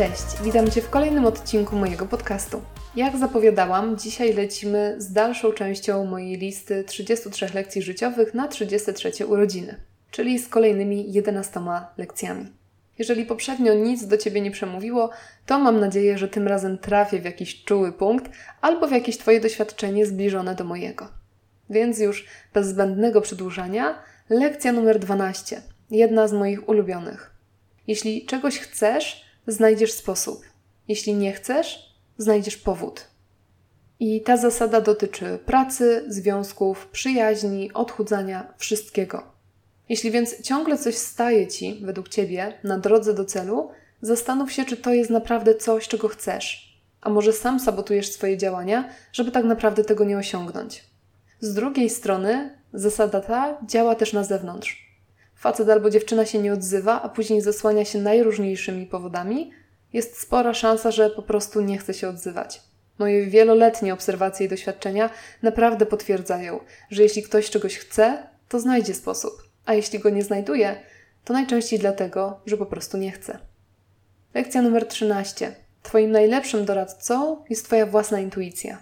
Cześć, witam Cię w kolejnym odcinku mojego podcastu. Jak zapowiadałam, dzisiaj lecimy z dalszą częścią mojej listy 33 lekcji życiowych na 33 urodziny, czyli z kolejnymi 11 lekcjami. Jeżeli poprzednio nic do Ciebie nie przemówiło, to mam nadzieję, że tym razem trafię w jakiś czuły punkt albo w jakieś Twoje doświadczenie zbliżone do mojego. Więc już bez zbędnego przedłużania, lekcja numer 12, jedna z moich ulubionych. Jeśli czegoś chcesz, znajdziesz sposób. Jeśli nie chcesz, znajdziesz powód. I ta zasada dotyczy pracy, związków, przyjaźni, odchudzania, wszystkiego. Jeśli więc ciągle coś staje ci, według ciebie, na drodze do celu, zastanów się, czy to jest naprawdę coś, czego chcesz. A może sam sabotujesz swoje działania, żeby tak naprawdę tego nie osiągnąć. Z drugiej strony, zasada ta działa też na zewnątrz facet albo dziewczyna się nie odzywa, a później zasłania się najróżniejszymi powodami, jest spora szansa, że po prostu nie chce się odzywać. Moje wieloletnie obserwacje i doświadczenia naprawdę potwierdzają, że jeśli ktoś czegoś chce, to znajdzie sposób, a jeśli go nie znajduje, to najczęściej dlatego, że po prostu nie chce. Lekcja numer 13. Twoim najlepszym doradcą jest Twoja własna intuicja.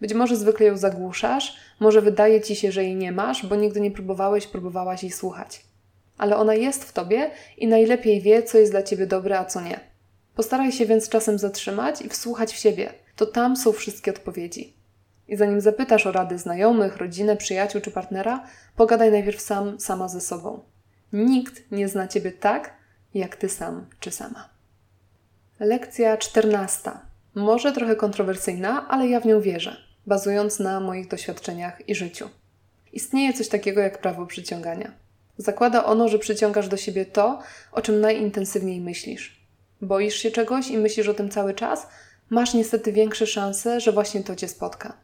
Być może zwykle ją zagłuszasz, może wydaje ci się, że jej nie masz, bo nigdy nie próbowałeś, próbowałaś jej słuchać ale ona jest w tobie i najlepiej wie, co jest dla ciebie dobre, a co nie. Postaraj się więc czasem zatrzymać i wsłuchać w siebie. To tam są wszystkie odpowiedzi. I zanim zapytasz o rady znajomych, rodzinę, przyjaciół czy partnera, pogadaj najpierw sam, sama ze sobą. Nikt nie zna ciebie tak, jak ty sam czy sama. Lekcja czternasta. Może trochę kontrowersyjna, ale ja w nią wierzę, bazując na moich doświadczeniach i życiu. Istnieje coś takiego jak prawo przyciągania. Zakłada ono, że przyciągasz do siebie to, o czym najintensywniej myślisz. Boisz się czegoś i myślisz o tym cały czas, masz niestety większe szanse, że właśnie to cię spotka.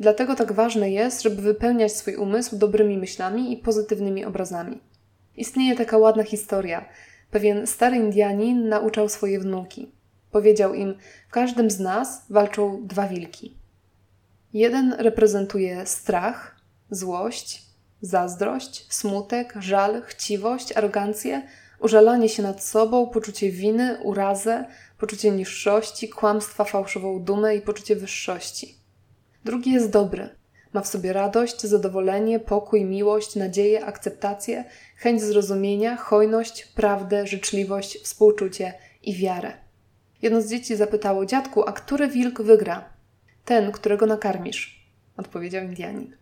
Dlatego tak ważne jest, żeby wypełniać swój umysł dobrymi myślami i pozytywnymi obrazami. Istnieje taka ładna historia. Pewien stary Indianin nauczał swoje wnuki. Powiedział im: W każdym z nas walczą dwa wilki. Jeden reprezentuje strach, złość, Zazdrość, smutek, żal, chciwość, arogancję, użalanie się nad sobą, poczucie winy, urazę, poczucie niższości, kłamstwa, fałszywą dumę i poczucie wyższości. Drugi jest dobry. Ma w sobie radość, zadowolenie, pokój, miłość, nadzieję, akceptację, chęć zrozumienia, hojność, prawdę, życzliwość, współczucie i wiarę. Jedno z dzieci zapytało: Dziadku, a który wilk wygra? Ten, którego nakarmisz, odpowiedział Indianin.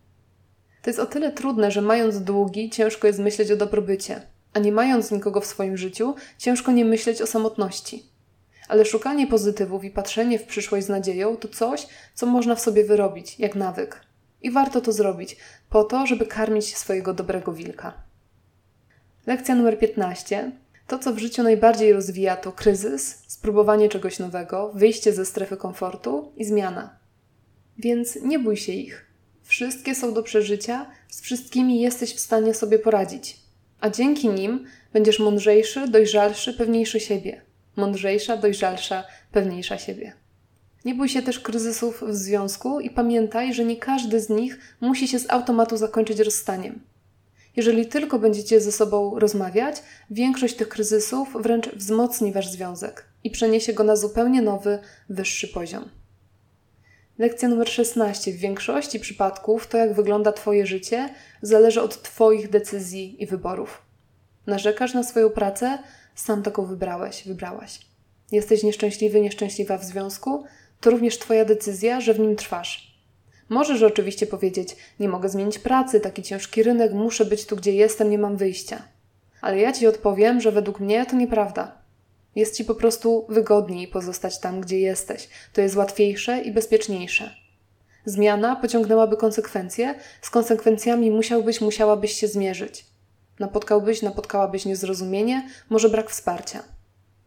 To jest o tyle trudne, że mając długi, ciężko jest myśleć o dobrobycie, a nie mając nikogo w swoim życiu, ciężko nie myśleć o samotności. Ale szukanie pozytywów i patrzenie w przyszłość z nadzieją to coś, co można w sobie wyrobić, jak nawyk. I warto to zrobić, po to, żeby karmić swojego dobrego wilka. Lekcja numer 15. To, co w życiu najbardziej rozwija, to kryzys, spróbowanie czegoś nowego, wyjście ze strefy komfortu i zmiana. Więc nie bój się ich. Wszystkie są do przeżycia, z wszystkimi jesteś w stanie sobie poradzić. A dzięki nim będziesz mądrzejszy, dojrzalszy, pewniejszy siebie. Mądrzejsza, dojrzalsza, pewniejsza siebie. Nie bój się też kryzysów w związku i pamiętaj, że nie każdy z nich musi się z automatu zakończyć rozstaniem. Jeżeli tylko będziecie ze sobą rozmawiać, większość tych kryzysów wręcz wzmocni wasz związek i przeniesie go na zupełnie nowy, wyższy poziom. Lekcja numer 16. W większości przypadków to, jak wygląda Twoje życie, zależy od Twoich decyzji i wyborów. Narzekasz na swoją pracę, sam taką wybrałeś, wybrałaś. Jesteś nieszczęśliwy, nieszczęśliwa w związku, to również Twoja decyzja, że w nim trwasz. Możesz oczywiście powiedzieć: Nie mogę zmienić pracy, taki ciężki rynek, muszę być tu, gdzie jestem, nie mam wyjścia. Ale ja Ci odpowiem, że według mnie to nieprawda. Jest ci po prostu wygodniej pozostać tam, gdzie jesteś. To jest łatwiejsze i bezpieczniejsze. Zmiana pociągnęłaby konsekwencje, z konsekwencjami musiałbyś, musiałabyś się zmierzyć. Napotkałbyś, napotkałabyś niezrozumienie, może brak wsparcia.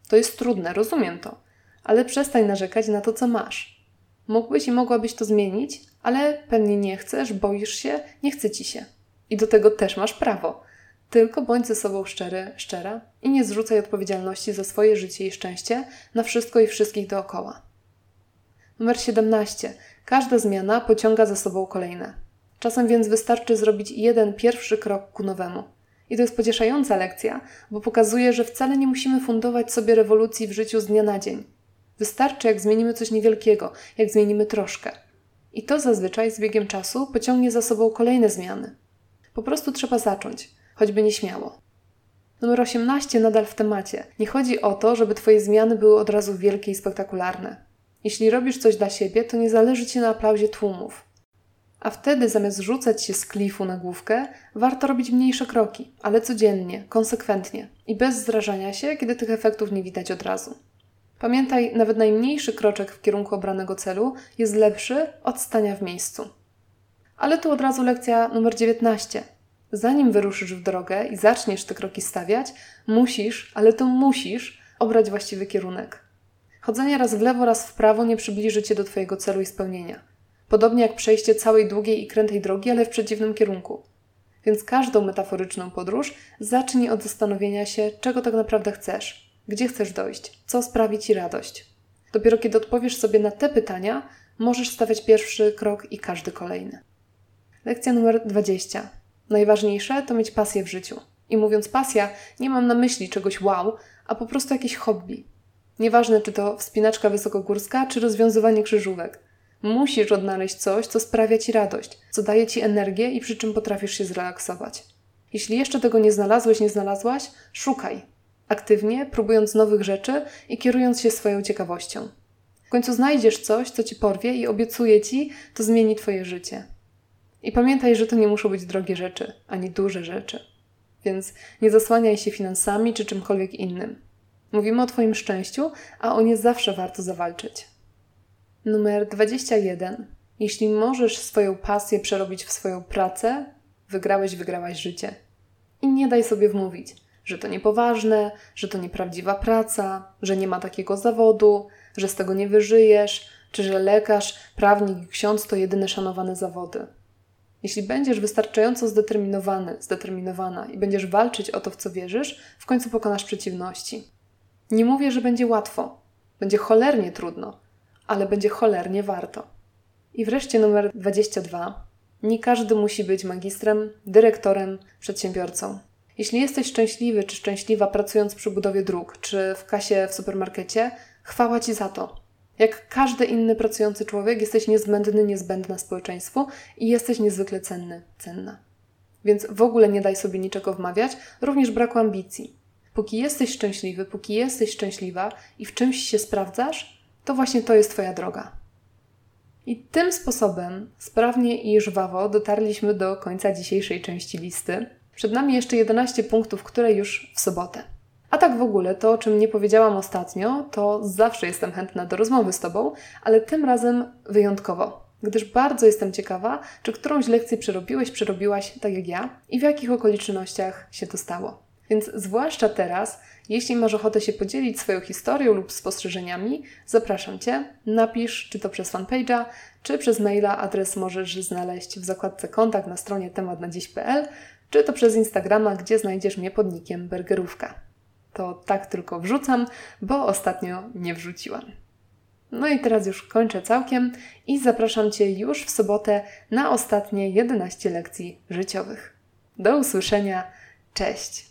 To jest trudne, rozumiem to, ale przestań narzekać na to, co masz. Mógłbyś i mogłabyś to zmienić, ale pewnie nie chcesz, boisz się, nie chce ci się. I do tego też masz prawo. Tylko bądź ze sobą szczery, szczera i nie zrzucaj odpowiedzialności za swoje życie i szczęście na wszystko i wszystkich dookoła. Numer 17. Każda zmiana pociąga za sobą kolejne. Czasem więc wystarczy zrobić jeden pierwszy krok ku nowemu. I to jest pocieszająca lekcja, bo pokazuje, że wcale nie musimy fundować sobie rewolucji w życiu z dnia na dzień. Wystarczy, jak zmienimy coś niewielkiego, jak zmienimy troszkę. I to zazwyczaj z biegiem czasu pociągnie za sobą kolejne zmiany. Po prostu trzeba zacząć, choćby nieśmiało. Numer 18 nadal w temacie. Nie chodzi o to, żeby Twoje zmiany były od razu wielkie i spektakularne. Jeśli robisz coś dla siebie, to nie zależy Ci na aplauzie tłumów. A wtedy zamiast rzucać się z klifu na główkę, warto robić mniejsze kroki, ale codziennie, konsekwentnie i bez zrażania się, kiedy tych efektów nie widać od razu. Pamiętaj, nawet najmniejszy kroczek w kierunku obranego celu jest lepszy od stania w miejscu. Ale tu od razu lekcja numer 19. Zanim wyruszysz w drogę i zaczniesz te kroki stawiać, musisz, ale to musisz, obrać właściwy kierunek. Chodzenie raz w lewo, raz w prawo nie przybliży cię do Twojego celu i spełnienia. Podobnie jak przejście całej długiej i krętej drogi, ale w przeciwnym kierunku. Więc każdą metaforyczną podróż zacznij od zastanowienia się, czego tak naprawdę chcesz, gdzie chcesz dojść, co sprawi Ci radość. Dopiero kiedy odpowiesz sobie na te pytania, możesz stawiać pierwszy krok i każdy kolejny. Lekcja numer 20. Najważniejsze to mieć pasję w życiu. I mówiąc pasja, nie mam na myśli czegoś wow, a po prostu jakieś hobby. Nieważne, czy to wspinaczka wysokogórska, czy rozwiązywanie krzyżówek. Musisz odnaleźć coś, co sprawia ci radość, co daje ci energię i przy czym potrafisz się zrelaksować. Jeśli jeszcze tego nie znalazłeś, nie znalazłaś, szukaj. Aktywnie, próbując nowych rzeczy i kierując się swoją ciekawością. W końcu znajdziesz coś, co ci porwie i obiecuję ci, to zmieni twoje życie. I pamiętaj, że to nie muszą być drogie rzeczy, ani duże rzeczy. Więc nie zasłaniaj się finansami czy czymkolwiek innym. Mówimy o Twoim szczęściu, a o nie zawsze warto zawalczyć. Numer 21. Jeśli możesz swoją pasję przerobić w swoją pracę, wygrałeś, wygrałaś życie. I nie daj sobie wmówić, że to niepoważne, że to nieprawdziwa praca, że nie ma takiego zawodu, że z tego nie wyżyjesz, czy że lekarz, prawnik i ksiądz to jedyne szanowane zawody. Jeśli będziesz wystarczająco zdeterminowany, zdeterminowana i będziesz walczyć o to, w co wierzysz, w końcu pokonasz przeciwności. Nie mówię, że będzie łatwo. Będzie cholernie trudno, ale będzie cholernie warto. I wreszcie numer 22. Nie każdy musi być magistrem, dyrektorem, przedsiębiorcą. Jeśli jesteś szczęśliwy czy szczęśliwa pracując przy budowie dróg, czy w kasie w supermarkecie, chwała Ci za to. Jak każdy inny pracujący człowiek, jesteś niezbędny, niezbędna społeczeństwu i jesteś niezwykle cenny, cenna. Więc w ogóle nie daj sobie niczego wmawiać, również braku ambicji. Póki jesteś szczęśliwy, póki jesteś szczęśliwa i w czymś się sprawdzasz, to właśnie to jest Twoja droga. I tym sposobem, sprawnie i żwawo, dotarliśmy do końca dzisiejszej części listy. Przed nami jeszcze 11 punktów, które już w sobotę. A tak w ogóle, to o czym nie powiedziałam ostatnio, to zawsze jestem chętna do rozmowy z Tobą, ale tym razem wyjątkowo, gdyż bardzo jestem ciekawa, czy którąś lekcję przerobiłeś, przerobiłaś tak jak ja i w jakich okolicznościach się to stało. Więc zwłaszcza teraz, jeśli masz ochotę się podzielić swoją historią lub spostrzeżeniami, zapraszam Cię. Napisz, czy to przez fanpage'a, czy przez maila. Adres możesz znaleźć w zakładce kontakt na stronie tematnadziś.pl, czy to przez Instagrama, gdzie znajdziesz mnie pod nickiem Burgerówka. To tak tylko wrzucam, bo ostatnio nie wrzuciłam. No i teraz już kończę całkiem i zapraszam Cię już w sobotę na ostatnie 11 lekcji życiowych. Do usłyszenia. Cześć!